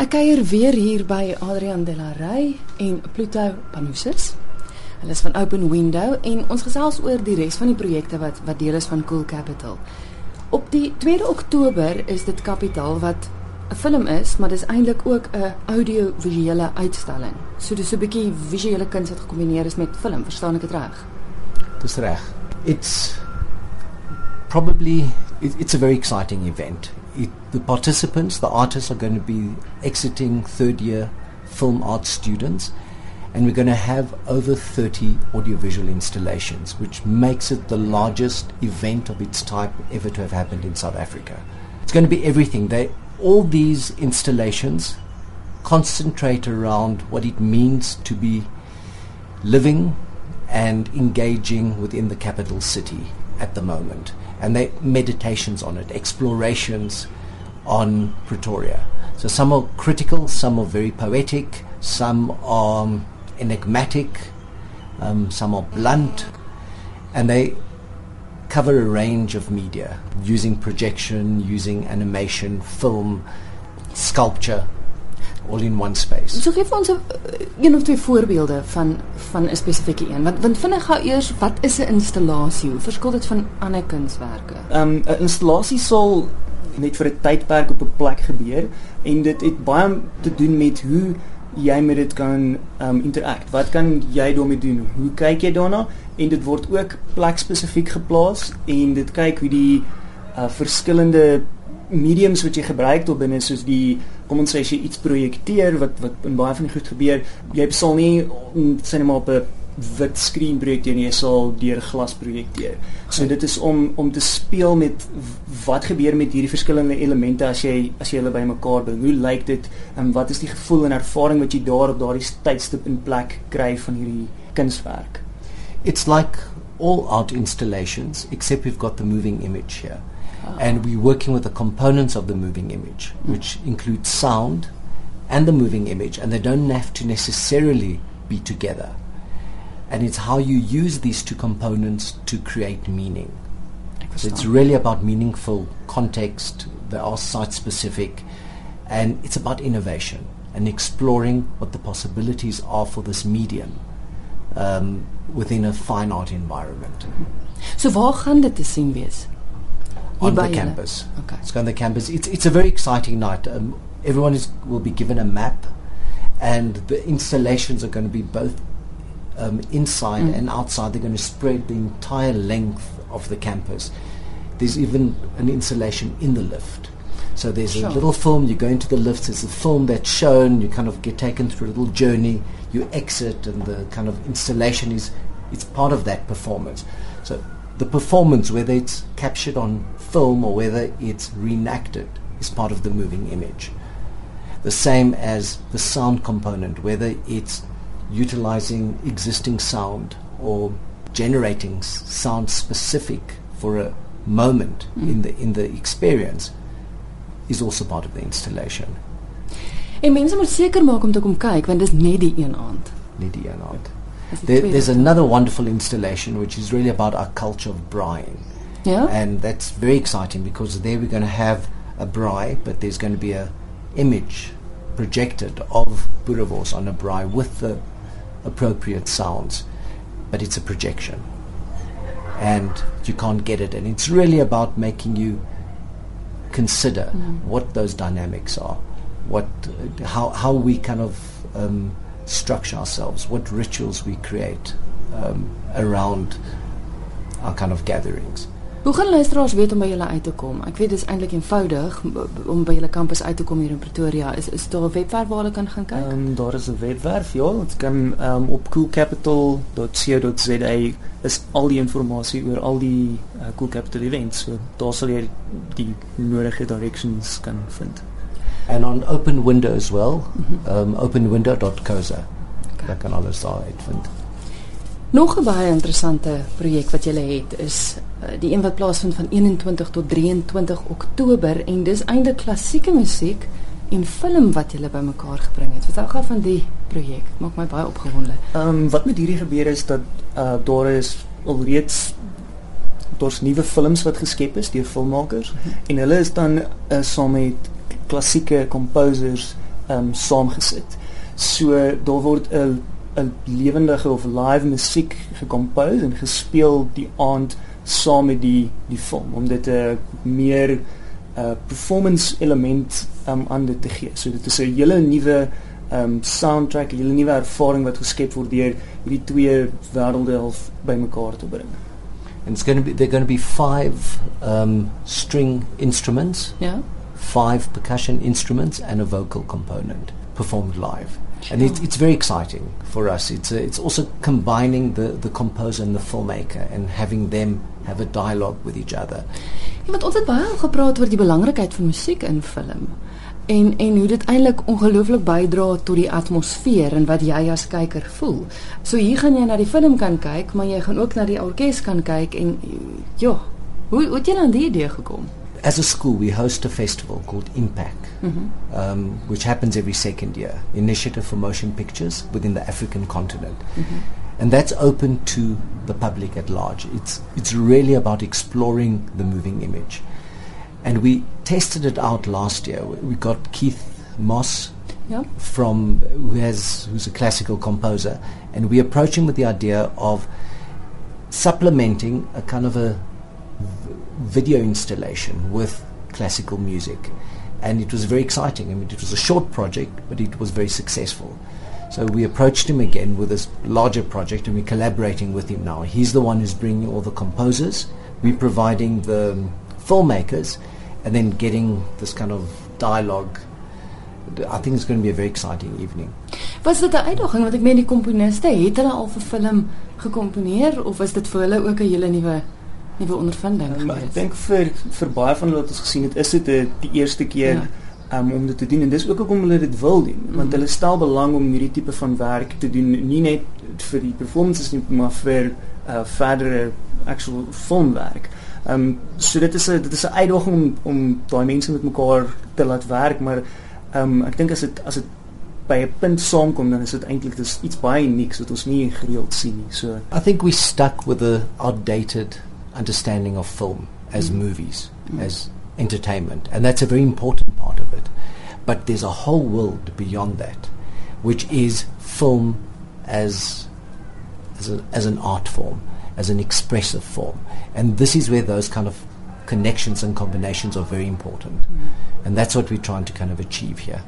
Ek kuier weer hier by Adrian Delarey en Pluto Panousis. Hulle is van Open Window en ons gesels oor die res van die projekte wat wat deel is van Cool Capital. Op die 2de Oktober is dit Kapitaal wat 'n film is, maar dis eintlik ook 'n audiovisuele uitstalling. So dis 'n bietjie visuele kuns wat gekombineer is met film, verstaan ek dit reg? Dis reg. It's probably it, it's a very exciting event. It, the participants, the artists, are going to be exiting third year film art students, and we're going to have over 30 audiovisual installations, which makes it the largest event of its type ever to have happened in South Africa. It's going to be everything. They, all these installations concentrate around what it means to be living and engaging within the capital city at the moment. And they meditations on it, explorations on Pretoria. So some are critical, some are very poetic, some are enigmatic, um, some are blunt, and they cover a range of media using projection, using animation, film, sculpture, all in one space. So gee vir ons 'n een of twee voorbeelde van van 'n spesifieke een. Want want vinnig gou eers, wat is 'n installasie? Hoe verskil dit van ander kunswerke? Um 'n installasie sal net vir 'n tydperk op 'n plek gebeur en dit het baie te doen met hoe jy met dit kan um interact. Wat kan jy daarmee doen? Hoe kyk jy daarna? En dit word ook plek spesifiek geplaas en dit kyk hoe die uh, verskillende mediums wat jy gebruik tot binne soos die kom ons sê as jy iets projekteer wat wat in baie van die goed gebeur jy sal nie sê net maar op 'n wit skerm projekteer nie jy sal deur glas projekteer so dit is om om te speel met wat gebeur met hierdie verskillende elemente as jy as jy hulle bymekaar bring. Hoe lyk dit? En wat is die gevoel en ervaring wat jy daar op daardie tydstip in plek kry van hierdie kunswerk? It's like all art installations except we've got the moving image here And we're working with the components of the moving image, mm. which include sound and the moving image, and they don't have to necessarily be together. And it's how you use these two components to create meaning. So it's really about meaningful context, they are site specific, and it's about innovation and exploring what the possibilities are for this medium um, within a fine art environment. So waar gaan dit te sien wees? On the campus. Okay. It's on the campus. It's it's a very exciting night. Um, everyone is will be given a map, and the installations are going to be both um, inside mm. and outside. They're going to spread the entire length of the campus. There's even an installation in the lift. So there's sure. a little film. You go into the lift. There's a film that's shown. You kind of get taken through a little journey. You exit, and the kind of installation is it's part of that performance. So the performance, whether it's captured on film or whether it's reenacted, is part of the moving image. The same as the sound component, whether it's utilizing existing sound or generating s- sound specific for a moment mm. in the in the experience, is also part of the installation. En mense moet seker maak om te kom kyk want dis net die een aand. Net die een aand. There, there's another wonderful installation which is really about our culture of braaiing. Yeah. And that's very exciting because there we're going to have a braai, but there's going to be a image projected of Boerewors on a braai with the appropriate sounds, but it's a projection. And you can't get it. And it's really about making you consider mm. what those dynamics are, what, how, how we kind of um, structure ourselves, what rituals we create um, around our kind of gatherings. Hoe gaan luisteraars weet om by julle uit te kom? Ek weet dit is eintlik eenvoudig om by julle kampus uit te kom hier in Pretoria. Is is daar 'n webwerf waar hulle kan gaan kyk? Ehm um, daar is 'n webwerf, ja. Ons kan ehm um, op coolcapital.co.za is al die inligting oor al die uh, Cool Capital events. So daar sal jy die nodige directions kan vind. And on Open Window as well, mm -hmm. um, openwindow.co.za. Okay. Daar kan alles daar uitvind. Nog 'n baie interessante projek wat julle het is uh, die een wat plaasvind van 21 tot 23 Oktober en dis eintlik klassieke musiek en film wat julle bymekaar gebring het. Vertel gou van die projek. Maak my baie opgewonde. Ehm um, wat met hierdie gebeur is dat uh, daar is alreeds daar's nuwe films wat geskep is deur filmmakers en hulle is dan uh, saam met klassieke composers ehm um, saamgesit. So daar word 'n 'n lewendige of live musiek gekompose en gespeel die aand saam met die die film om dit 'n meer 'n uh, performance element um, aan dit te gee. So dit is 'n hele nuwe um soundtrack, 'n hele nuwe ervaring wat geskep word deur hierdie twee wêrelde half bymekaar te bring. And it's going to be they're going to be five um string instruments. Yeah. Five percussion instruments and a vocal component performed live. Sure. And it, it's very exciting for us. It's a, it's also combining the the composer and the filmmaker and having them have a dialogue with each other. Ja, want ons het baie gepraat oor die belangrikheid van musiek in film en en hoe dit eintlik ongelooflik bydra tot die atmosfeer en wat jy as kyker voel. So hier gaan jy na die film kan kyk, maar jy gaan ook na die orkes kan kyk en ja, hoe hoe het jy aan die idee gekom? As a school we host a festival called Impact. Mm -hmm. um, which happens every second year. Initiative for Motion Pictures within the African continent. Mm -hmm. And that's open to the public at large. It's it's really about exploring the moving image. and we tested it out last year. We got Keith Moss yeah. from who has who's a classical composer, and we approached him with the idea of supplementing a kind of a video installation with classical music, and it was very exciting. I mean, it was a short project, but it was very successful. So we approached him again with this larger project, and we're collaborating with him now. He's the one who's bringing all the composers. We're providing the filmmakers and then getting this kind of dialogue I think it's going to be a very exciting evening. Was dit 'n uitdaging want ek meen die komponiste het hulle al vir film gekomponeer of is dit vir hulle ook 'n hele nuwe nuwe ondervinding? Um, ek dink vir vir baie van hulle wat ons gesien het, is dit die eerste keer ja. um, om dit te doen en dis ook hoekom hulle dit wil doen want mm -hmm. hulle stel belang om hierdie tipe van werk te doen nie net vir die performances nie maar vir uh, verdere actual filmwerk. Ehm um, so dit is 'n dit is 'n uitdaging om om daai mense met mekaar te laat werk, maar ehm um, ek dink as dit as dit by 'n punt saamkom dan is dit eintlik dis iets baie unieks wat ons nie gereeld sien nie. So I think we stuck with the outdated understanding of film as mm. movies, mm. as entertainment, and that's a very important part of it. But there's a whole world beyond that, which is film as as, a, as an art form as an expressive form. And this is where those kind of connections and combinations are very important. Mm. And that's what we're trying to kind of achieve here.